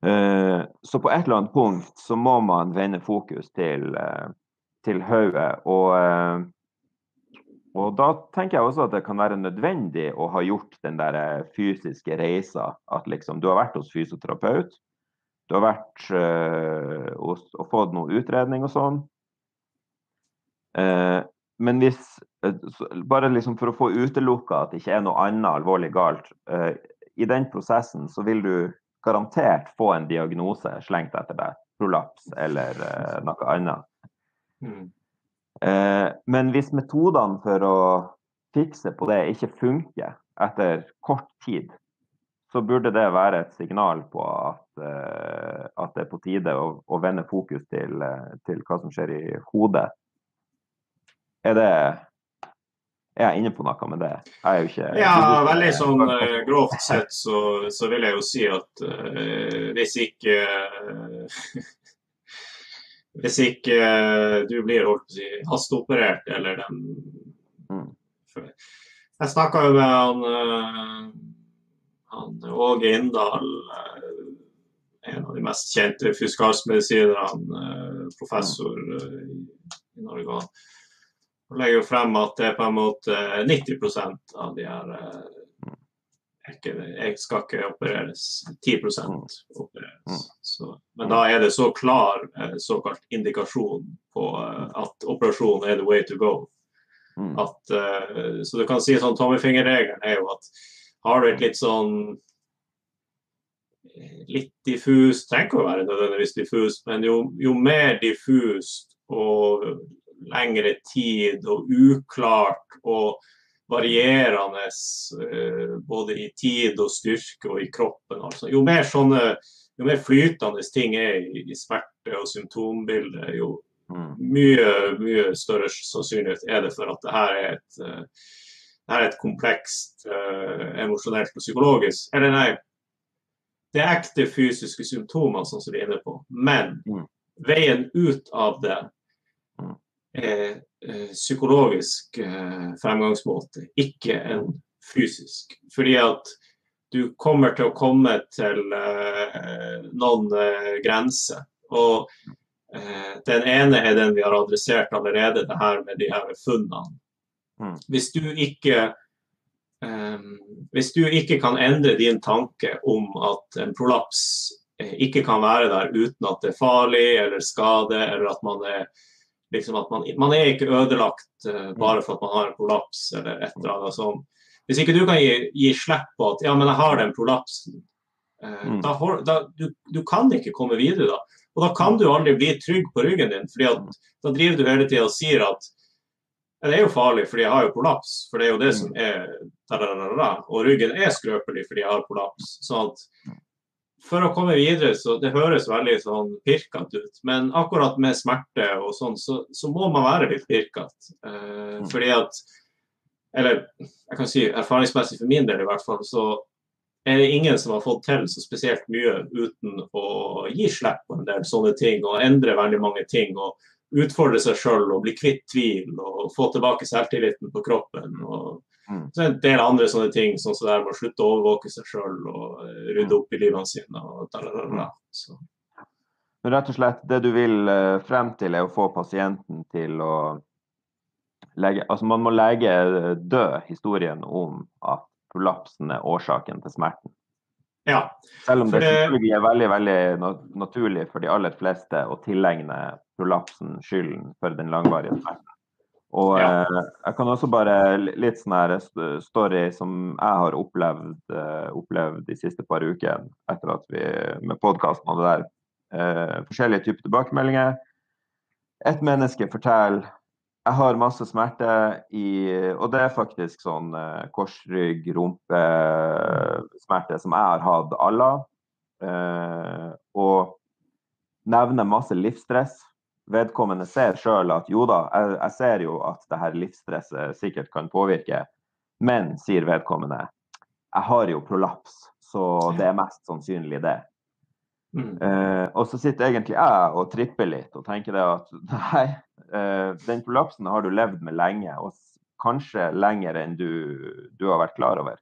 Eh, Så på et eller annet punkt så må man vende fokus til, eh, til hodet. Og, eh, og da tenker jeg også at det kan være nødvendig å ha gjort den der eh, fysiske reisa. At liksom du har vært hos fysioterapeut, du har vært øh, hos, og fått noe utredning og sånn. Eh, men hvis eh, Bare liksom for å få utelukka at det ikke er noe annet alvorlig galt. eh, I den prosessen så vil du garantert få en diagnose slengt etter deg. Prolaps eller eh, noe annet. Mm. Eh, men hvis metodene for å fikse på det ikke funker etter kort tid, så burde det være et signal på at, eh, at det er på tide å, å vende fokus til, eh, til hva som skjer i hodet. Er det Er jeg inne på noe med det? Jeg er jo ikke Ja, veldig sånn grovt sett så, så vil jeg jo si at uh, hvis ikke eh, Hvis ikke eh, du blir holdt på å hasteoperert eller den Mm. Jeg snakka jo med han, eh, han Åge Inndal, eh, en av de mest kjente fuskalsmedisinerne, eh, professor eh, i Norge. Han legger jo frem at det er på en måte 90 av de her ikke, jeg skal ikke opereres. 10% opereres. Så, men da er det så klar eh, såkalt indikasjon på eh, at operasjon er the way to go. Mm. At, eh, så du kan si sånn tommefingerregelen er jo at har du et litt sånn litt diffust, trenger ikke å være nødvendigvis diffust, men jo, jo mer diffust og lengre tid og uklart og varierende både i tid og styrke og i kroppen. Altså. Jo mer sånne, jo mer flytende ting er i, smerte og symptombildet, jo Mm. mye, mye større sannsynlighet er det for at det her er et, det her er et komplekst uh, emosjonelt og psykologisk Eller nei, det er ekte fysiske symptomer, sånn som vi er inne på. Men Mm. veien ut av det Mm. er uh, psykologisk uh, fremgangsmåte, ikke en fysisk. Fordi at du kommer til å komme til eh, noen eh, grenser. Og eh, den ene er den vi har adressert allerede, det her med de her funnene. Mm. Hvis du ikke hvis du ikke kan endre din tanke om at en prolaps ikke kan være der uten at det er farlig eller skade, eller at man er liksom at man, man er ikke ødelagt bare for at man har en prolaps eller et eller annet sånt. Hvis ikke du kan gi, gi slipp på at ja, men jeg har den prolapsen, eh, Mm. da, da du, du kan ikke komme videre da. Og da kan du aldri bli trygg på ryggen din, fordi at da driver du hele tida og sier at det er jo farlig fordi jeg har jo prolaps, for det er jo det som er da-da-da-da. Og ryggen er skrøpelig fordi jeg har prolaps. sånn at for å komme videre, så det høres veldig sånn pirkete ut, men akkurat med smerte og sånn, så, så må man være litt pirkete. Eh, fordi at Eller jeg kan si erfaringsmessig for min del i hvert fall, så er det ingen som har fått til så spesielt mye uten å gi slipp på en del sånne ting og endre veldig mange ting. og Utfordre seg sjøl og bli kvitt tvil og få tilbake selvtilliten på kroppen. og Mm. så en del andre sånne ting, sånn som det med å slutte å overvåke seg sjøl og rydde opp i livene sine. og da, da, da, da. Så, Men rett og slett, det du vil eh, frem til, er å få pasienten til å legge Altså, man må legge eh, død historien om at prolapsen er årsaken til smerten. ja. Selv om det det- er veldig veldig naturlig for de aller fleste å tilegne prolapsen skylden for den langvarige smerten. Og Ja. eh, jeg kan også bare litt sånn her story som jeg har opplevd, eh, opplevd de siste par ukene etter at vi med podkasten og det der. Eh, forskjellige typer tilbakemeldinger. Et menneske forteller jeg har masse smerte i Og det er faktisk sånn eh, korsrygg, rumpesmerter som jeg har hatt alle. Eh, og nevner masse livsstress. Vedkommende ser sjøl at jo da, jeg, jeg ser jo at det her livsstresset sikkert kan påvirke, men, sier vedkommende, jeg har jo prolaps, så det er mest sannsynlig det. Mm. Eh, og så sitter egentlig jeg og tripper litt og tenker det at nei, eh, den prolapsen har du levd med lenge, og kanskje lenger enn du, du har vært klar over.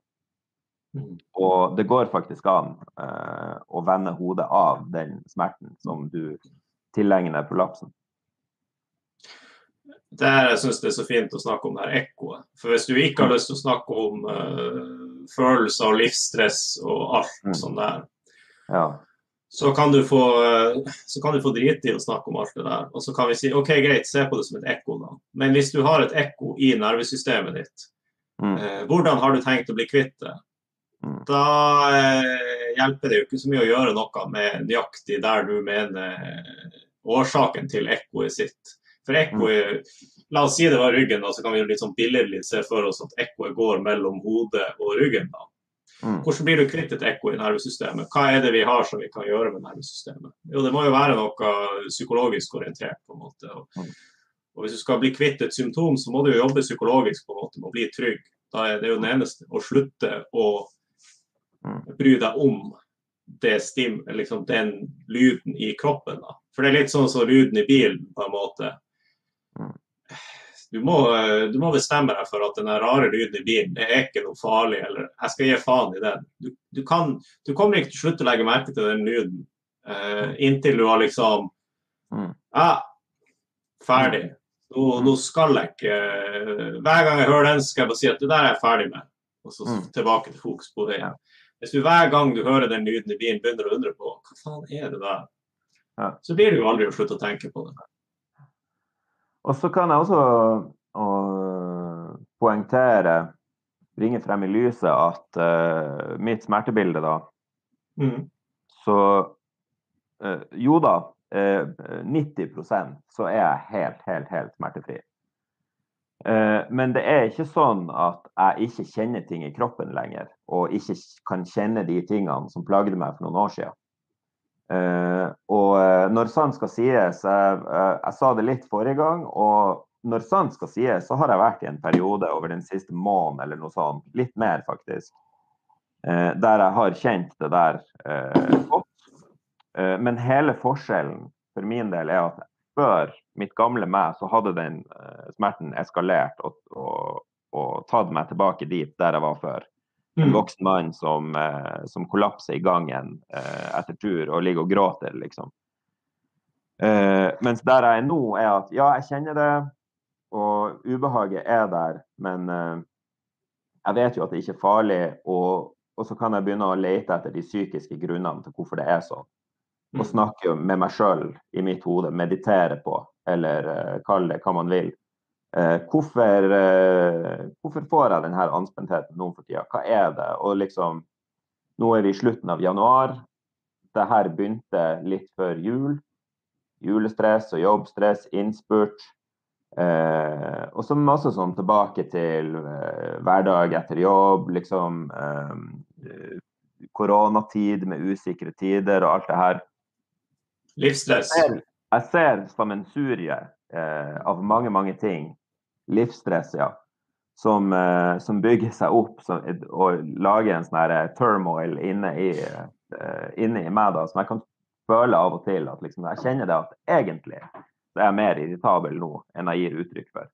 Mm. Og det går faktisk an eh, å vende hodet av den smerten som du tilegner prolapsen. Det her jeg syns det er så fint å snakke om det her ekkoet. For hvis du ikke har lyst til å snakke om uh, følelser og livsstress og alt Mm. sånt der, Ja. Så kan du få eh, så kan du få drite i å snakke om alt det der. Og så kan vi si OK, greit, se på det som et ekko, da. Men hvis du har et ekko i nervesystemet ditt, Mm. eh, hvordan har du tenkt å bli kvitt det? Mm. Da eh, hjelper det jo ikke så mye å gjøre noe med nøyaktig der du mener årsaken til ekkoet sitt. For ekkoet La oss si det var ryggen, da, så kan vi litt sånn billedlig se for oss at ekkoet går mellom hodet og ryggen. da. Mm. Hvordan blir du kvitt et ekko i nervesystemet? Hva er det vi har som vi kan gjøre med nervesystemet? Jo, det må jo være noe psykologisk orientert, på en måte. Og, Mm. og hvis du skal bli kvitt et symptom, så må du jo jobbe psykologisk på en måte med å bli trygg. Da er det jo den eneste. Å slutte å Mm. bry deg om det stim, liksom den lyden i kroppen. da. For det er litt sånn som lyden i bilen, på en måte. Mm. Du må, eh, du må bestemme deg for at den rare lyden i bilen det er ikke noe farlig. eller Jeg skal gi faen i den. Du, du, kan, du kommer ikke til slutt slutte å legge merke til den lyden uh, inntil du har liksom Mm. Ja, ferdig. Nå, nå skal jeg ikke Hver gang jeg hører den, skal jeg bare si at det der er jeg ferdig med. Og så Mm. tilbake til fokus på det. igjen. Hvis du hver gang du hører den lyden i bilen begynner å undre på hva faen er det der, Ja. så blir det jo aldri å slutte å tenke på det. Og så kan jeg også å, poengtere, bringe frem i lyset, at uh, mitt smertebilde, da Mm. Så uh, jo da, uh, 90% så er jeg helt, helt, helt smertefri. Eh, men det er ikke sånn at jeg ikke kjenner ting i kroppen lenger, og ikke kan kjenne de tingene som plagde meg for noen år siden. Eh, og eh, når sant skal sies, jeg, jeg sa det litt forrige gang, og når sant skal sies, så har jeg vært i en periode over den siste måneden eller noe sånt, litt mer faktisk, der jeg har kjent det der godt. Men hele forskjellen for min del er at før mitt gamle meg, så hadde den uh, smerten eskalert og, og, og, tatt meg tilbake dit der jeg var før. En mm. voksen mann som, uh, som kollapser i gangen uh, etter tur og ligger og gråter, liksom. mens der jeg er nå, er at ja, jeg kjenner det, og ubehaget er der, men jeg vet jo at det ikke er farlig, og, og så kan jeg begynne å lete etter de psykiske grunnene til hvorfor det er sånn og mm. snakke med meg sjøl i mitt hode, meditere på, eller uh, kall det hva man vil. Uh, hvorfor, uh, hvorfor, får jeg denne anspentheten nå for tida? Hva er det? Og liksom, nå er vi i slutten av januar. Det her begynte litt før jul. Julestress og jobbstress, innspurt. Eh, og så masse sånn tilbake til eh, hverdag etter jobb, liksom. Eh, koronatid med usikre tider og alt det her. Livsstress. Jeg ser, jeg ser en eh, av mange, mange ting. Livsstress, ja. Som, eh, som bygger seg opp som, og lager en sånn eh, turmoil inne i, eh, inne i, meg, da, som jeg kan føle av og til. at liksom, Jeg kjenner det at egentlig så er jeg mer irritabel nå enn jeg gir uttrykk for.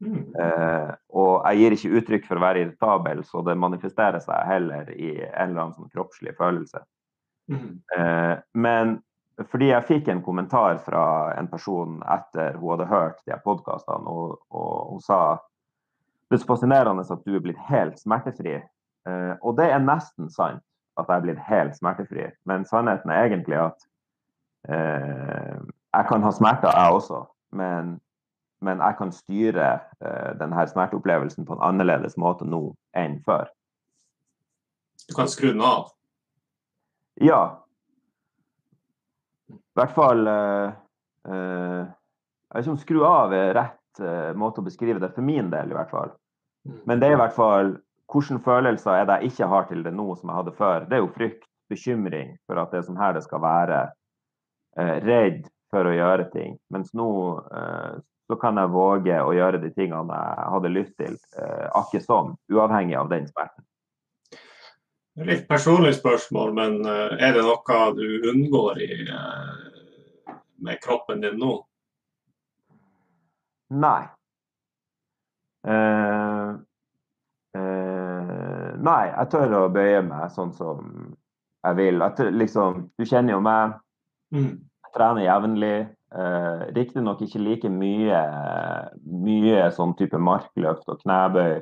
Mm. Uh, og jeg gir ikke uttrykk for å være irritabel, så det manifesterer seg heller i en eller annen sånn kroppslig følelse. Mm. Uh, men fordi jeg fikk en kommentar fra en person etter hun hadde hørt de podkastene, og, og, hun sa det er så fascinerende at du er blitt helt smertefri. Eh, og det er nesten sant at jeg er blitt helt smertefri, men sannheten er egentlig at eh, jeg kan ha smerter, jeg også. Men, men jeg kan styre eh, denne smerteopplevelsen på en annerledes måte nå enn før. Du kan skru den av? Ja, i hvert fall uh, uh, Jeg vet ikke om skru av er rett uh, måte å beskrive det, for min del i hvert fall. Mm. Men det er i hvert fall hvilke følelser er det jeg ikke har til det nå som jeg hadde før. Det er jo frykt, bekymring for at det er sånn her det skal være. redd for å gjøre ting. Mens nå så kan jeg våge å gjøre de tingene jeg hadde lyst til, akkurat sånn, uavhengig av den smerten. Litt personlig spørsmål, men er det noe du unngår i, med kroppen din nå? Nei. Uh, uh, nei, jeg tør å bøye meg sånn som jeg vil. Jeg liksom, du kjenner jo meg. Mm. Jeg trener jevnlig. Uh, Riktignok ikke like mye, mye sånn type markløft og knebøy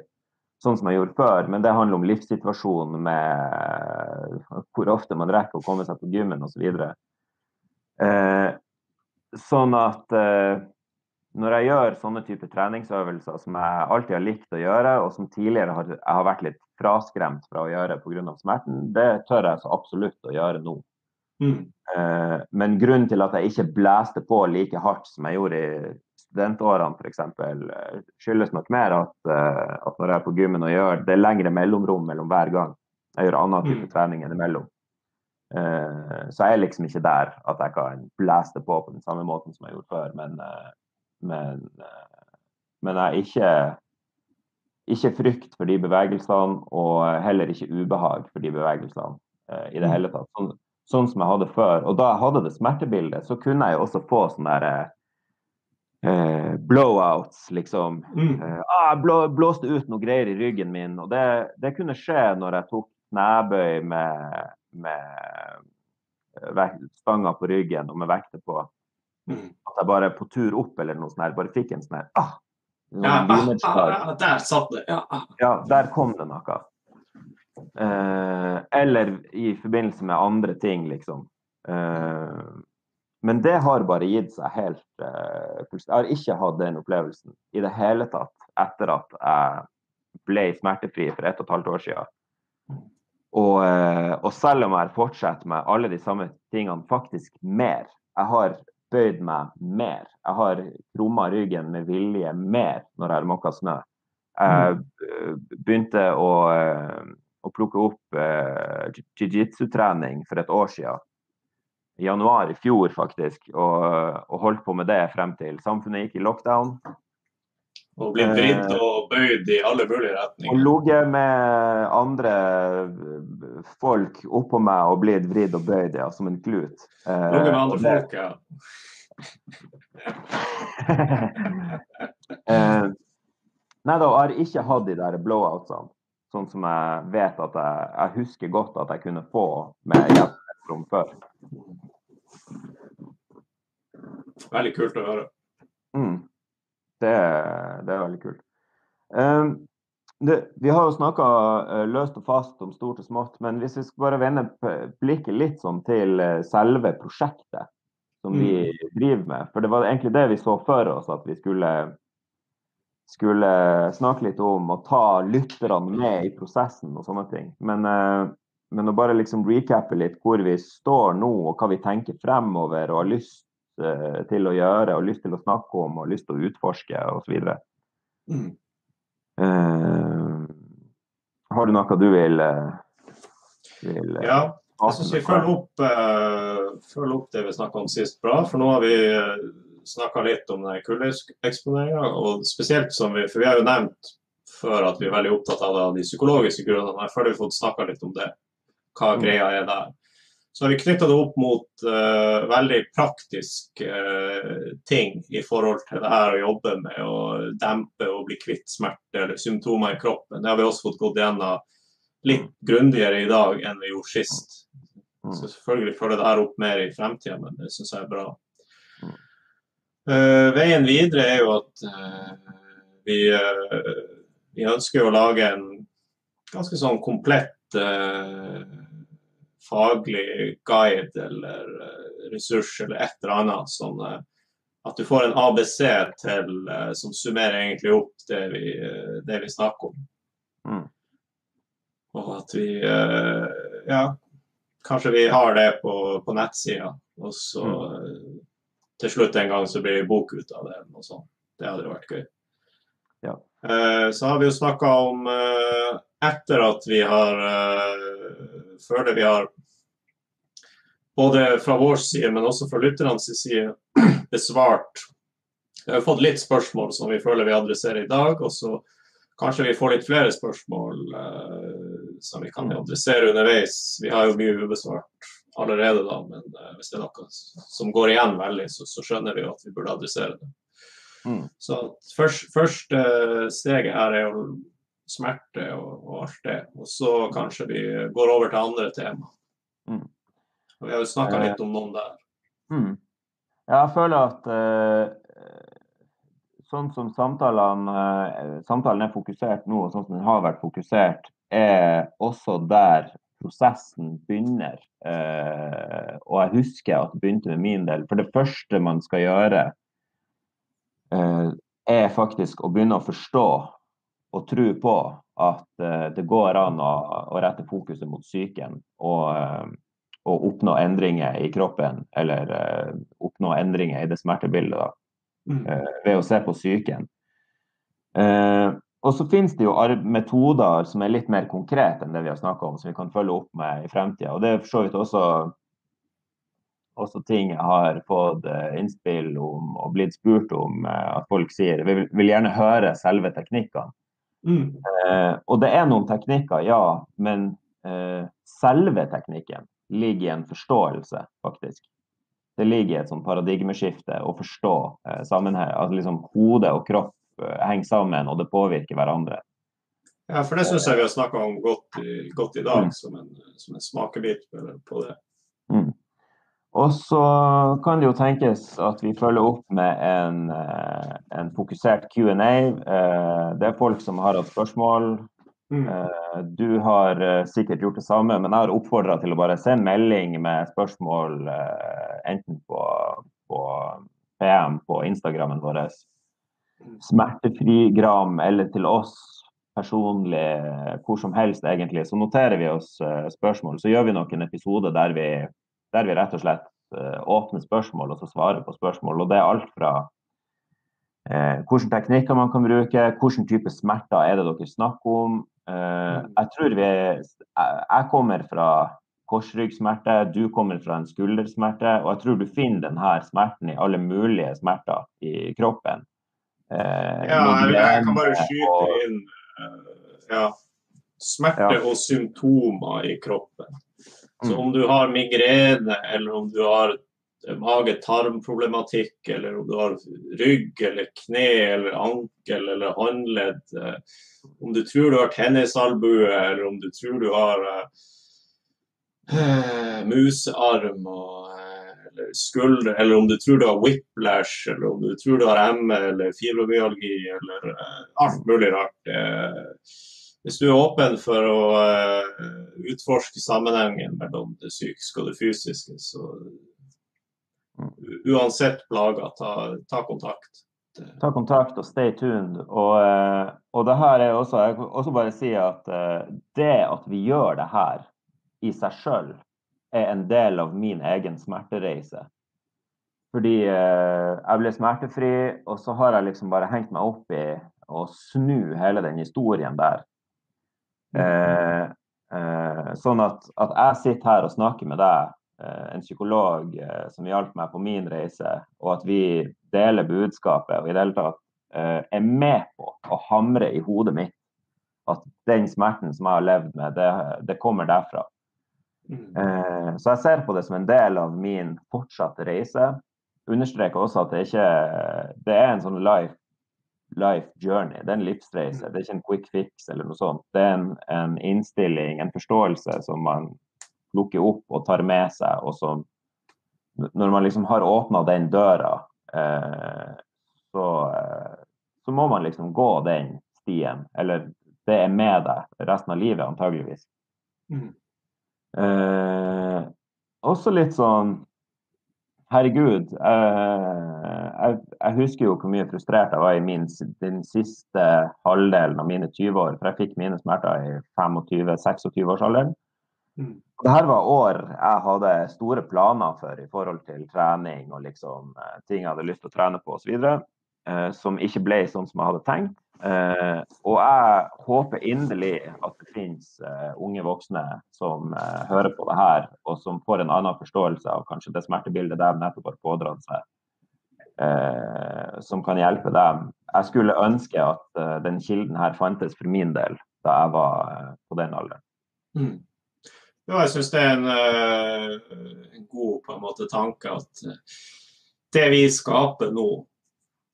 sånn som jeg gjorde før, men det handler om livssituasjonen med hvor ofte man rekker å komme seg på gymmen osv. Eh, sånn at eh, når jeg gjør sånne type treningsøvelser som jeg alltid har likt å gjøre, og som tidligere har, jeg har vært litt fraskremt fra å gjøre pga. smerten, det tør jeg så absolutt å gjøre nå. Mm. Eh, men grunnen til at jeg ikke blæste på like hardt som jeg gjorde i studentårene f.eks. Eh, skyldes nok mer at, eh, at, når jeg er på gymmen og gjør det er lengre mellomrom mellom hver gang. Jeg gjør annen type mm. trening innimellom. Uh, så jeg er liksom ikke der at jeg kan blæste på på den samme måten som jeg gjorde før. Men, uh, men, uh, men jeg er ikke, ikke frykt for de bevegelsene, og heller ikke ubehag for de bevegelsene i det mm. hele tatt. Sånn, sånn, som jeg hadde før. Og da jeg hadde det smertebildet, så kunne jeg også få sånne der, uh, blowouts, liksom. Mm. Uh, ah, blå, blåste ut noe greier i ryggen min. Og det, det kunne skje når jeg tok knebøy med, med eh, stanga på ryggen og med vekter på. Mm. At jeg bare på tur opp eller noe sånt her, bare fikk en sånn her ah, ja, ah, ah, ah, Der satt det. Ja, ah. ja, der kom det noe. Eh, eller i forbindelse med andre ting, liksom. Eh, men det har bare gitt seg helt eh, Jeg har ikke hatt den opplevelsen i det hele tatt etter at jeg ble smertefri for ett og et halvt år siden. Og, uh, og selv om jeg fortsetter med alle de samme tingene, faktisk mer Jeg har bøyd meg mer. Jeg har krumma ryggen med vilje mer når jeg har måka snø. Jeg eh, begynte å, eh, å plukke opp uh, jiu-jitsu-trening for et år siden. I januar i fjor, faktisk. Og, og holdt på med det frem til samfunnet gikk i lockdown. Og blitt vridd og bøyd i alle mulige retninger. Og ligget med andre folk oppå meg og blitt vridd og bøyd, ja, som en klut. Ligget med andre folk, ja. eh, nei da, jeg har ikke hatt de der blowoutsene. Sånn som jeg vet at jeg, jeg husker godt at jeg kunne få med hjelp før. Veldig kult å høre. Mm. Det, det, er veldig kult. Um, det, vi har jo snakka uh, eh, løst og fast om stort og smått, men hvis vi skal bare vende blikket litt sånn til uh, selve prosjektet som mm. vi driver med. For det var egentlig det vi så for oss at vi skulle, skulle snakke litt om og ta lytterne med i prosessen og sånne ting. Men, uh, men å bare liksom recappe litt hvor vi står nå og hva vi tenker fremover og har lyst til å gjøre og lyst til å snakke om og lyst til å utforske osv. Mm. Uh, har du noe du vil, vil Ja, jeg syns vi følger opp, følger opp, det vi snakka om sist bra. For nå har vi snakka litt om kuldeeksponeringa. Og spesielt som vi For vi har jo nevnt før at vi er veldig opptatt av de psykologiske grunnene. Jeg føler vi har fått snakka litt om det. Hva mm. greia er der. Så har vi knytta det opp mot uh, veldig praktiske uh, ting i forhold til det her å jobbe med å dempe og bli kvitt smerte eller symptomer i kroppen. Det har vi også fått gått gjennom litt grundigere i dag enn vi gjorde sist. Mm. Så selvfølgelig følger det her opp mer i fremtida, men det syns jeg er bra. Uh, veien videre er jo at uh, vi, vi, ønsker å lage en ganske sånn komplett faglig guide eller ressurs eller et eller annet. Sånn at du får en ABC til, som summerer egentlig opp det vi, det vi snakker om. Mm. Og at vi ja, kanskje vi har det på, på nettsida, og så mm. til slutt en gang så blir det bok ut av det. Og noe. Det hadde vært gøy. Ja. Så har vi jo snakka om etter at vi har før Føler vi har både fra vår side, men også fra lytternes side besvart Vi har fått litt spørsmål som vi føler vi adresserer i dag. og så Kanskje vi får litt flere spørsmål eh, som vi kan adressere underveis. Vi har jo mye ubesvart allerede, da, men eh, hvis det er noe som går igjen veldig, så, så skjønner vi jo at vi burde adressere det. Mm. Så først, første steget her er jo smerte og, og, alt det. Og så kanskje vi går over til andre tema. Mm. Vi har jo snakka litt om noen der. Mm. Ja, jeg føler at uh, sånn som samtalene, uh, samtalen er fokusert nå, og sånn som den har vært fokusert, er også der prosessen begynner. Uh, og jeg husker at det begynte med min del. For det første man skal gjøre, eh, er faktisk å begynne å forstå og tro på at det går an å, å rette fokuset mot psyken og, oppnå endringer i kroppen, eller oppnå endringer i det smertebildet. Mm. uh, ved å se på psyken. Uh, og så finnes det jo metoder som er litt mer konkrete enn det vi har snakka om, som vi kan følge opp med i fremtida. Og det er for så vidt også, også ting jeg har fått innspill om og blitt spurt om at folk sier. Vi vil, vil gjerne høre selve teknikkene. Mm. Og det er noen teknikker, ja, men selve teknikken ligger i en forståelse, faktisk det ligger i et sånn paradigmeskifte å forstå eh, sammenheng. At liksom hode og kropp eh, henger sammen, og det påvirker hverandre. Ja, for det syns jeg vi har snakka om godt i, godt i dag, mm. som, en, som en smakebit på det. Mm. Og så kan det jo tenkes at vi følger opp med en, eh, en fokusert Q&A. Eh, det er folk som har hatt spørsmål Mm. Eh, du har eh, sikkert gjort det samme, men jeg har oppfordra til å bare sende melding med spørsmål eh, enten på, på PM på Instagrammen vår, smertefrigram, eller til oss personlig, hvor som helst egentlig. Så noterer vi oss spørsmål. Så gjør vi nok en episode der vi, der vi rett og slett åpner spørsmål og så svarer på spørsmål. Og det er alt fra hvilke teknikker man kan bruke, hvilken type smerter er det dere snakker om. Uh, jeg tror vi jeg, kommer fra korsryggsmerte, du kommer fra en skuldersmerte, og jeg tror du finner denne smerten i alle mulige smerter i kroppen. ja, jeg, jeg, kan bare skyte inn ja, smerte ja. og symptomer i kroppen. Så mm. om du har migrene, eller om du har mage-tarm-problematikk, eller om du har rygg eller kne eller ankel eller håndledd, eh, om du tror du har tennisalbue, eller om du tror du har uh, musearm og, eller skulder, eller om du tror du har whiplash, eller om du tror du har ME eller fibromyalgi, eller uh, alt mulig rart. Uh, hvis du er åpen for å utforske sammenhengen mellom det psykiske og det fysiske, så uansett plager, ta, ta kontakt. Ta kontakt og stay tuned. Og, uh, og det her er også, jeg vil også bare si at uh, det at vi gjør det her i seg sjøl, er en del av min egen smertereise. Fordi jeg ble smertefri, og så har jeg liksom bare hengt meg opp i å snu hele den historien der. Eh, eh, sånn at, at, jeg sitter her og snakker med deg, eh, en psykolog eh, som hjalp meg på min reise, og at vi deler budskapet og i det hele tatt eh, er med på å hamre i hodet mitt at den smerten som jeg har levd med, det, det kommer derfra. Mm. Eh, så jeg ser på det som en del av min fortsatte reise. Understreker også at det ikke det er en sånn life life journey. Det er en livsreise. Mm. Det er ikke en quick fix eller noe sånt. Det er en, en innstilling, en forståelse som man plukker opp og tar med seg, og så Når man liksom har åpna den døra, eh, så, eh, så må man liksom gå den stien. Eller det er med deg resten av livet, antageligvis. Mm. Eh, også litt sånn herregud. Eh, jeg, jeg, husker jo hvor mye frustrert jeg var i min, den siste halvdelen av mine 20 år. For jeg fikk mine smerter i 25-26-årsalderen. Mm. Dette var år jeg hadde store planer for i forhold til trening og liksom, eh, ting jeg hadde lyst til å trene på osv. Eh, som ikke ble sånn som jeg hadde tenkt. Eh, og jeg håper inderlig at det finnes eh, unge voksne som uh, hører på det her, og som får en annen forståelse av kanskje det smertebildet de nettopp har pådratt seg, som kan hjelpe dem. Jeg skulle ønske at den kilden her fantes for min del da jeg var på den alderen. Mm. Ja, jeg syns det er en, en, god på en måte tanke at det vi skaper nå,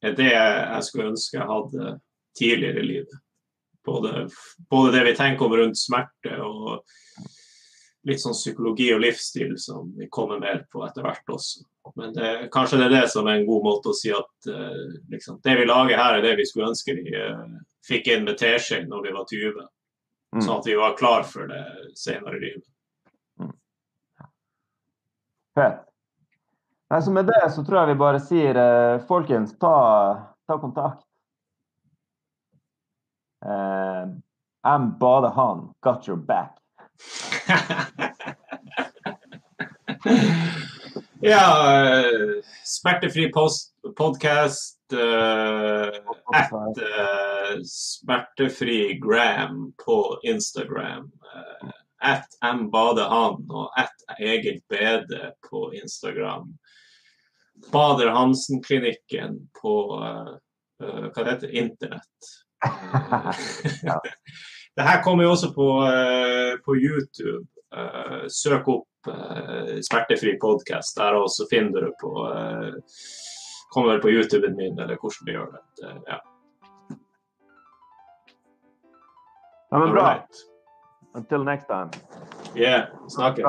er det jeg skulle ønske jeg hadde tidligere i livet. Både, både, det vi tenker om rundt smerte og litt sånn psykologi og livsstil som vi kommer mer på etter hvert også. Men det, kanskje det er det som er en god måte å si at uh, liksom, det vi lager her, er det vi skulle ønske vi fikk inn med teskje når vi var 20. Mm. Sånn at vi var klar for det senere i livet. Mm. Nei, så med det så tror jeg vi bare sier uh, folkens, ta, ta kontakt. Uh, I'm Badehan, got your back. ja, uh, smertefri podkast uh, at smertefri gram på Instagram. Uh, at mbadehan og at eget bede på Instagram. Bader Hansen-klinikken på uh, hva det heter internett. ja. Det her kommer jo også på, uh, på YouTube. Uh, søk opp uh, Smertefri podkast. Der også finner du på Kommer på YouTuben min, eller hvordan du gjør det. det ja. ja, men bra. Right. Until next time. Yeah, it's not good.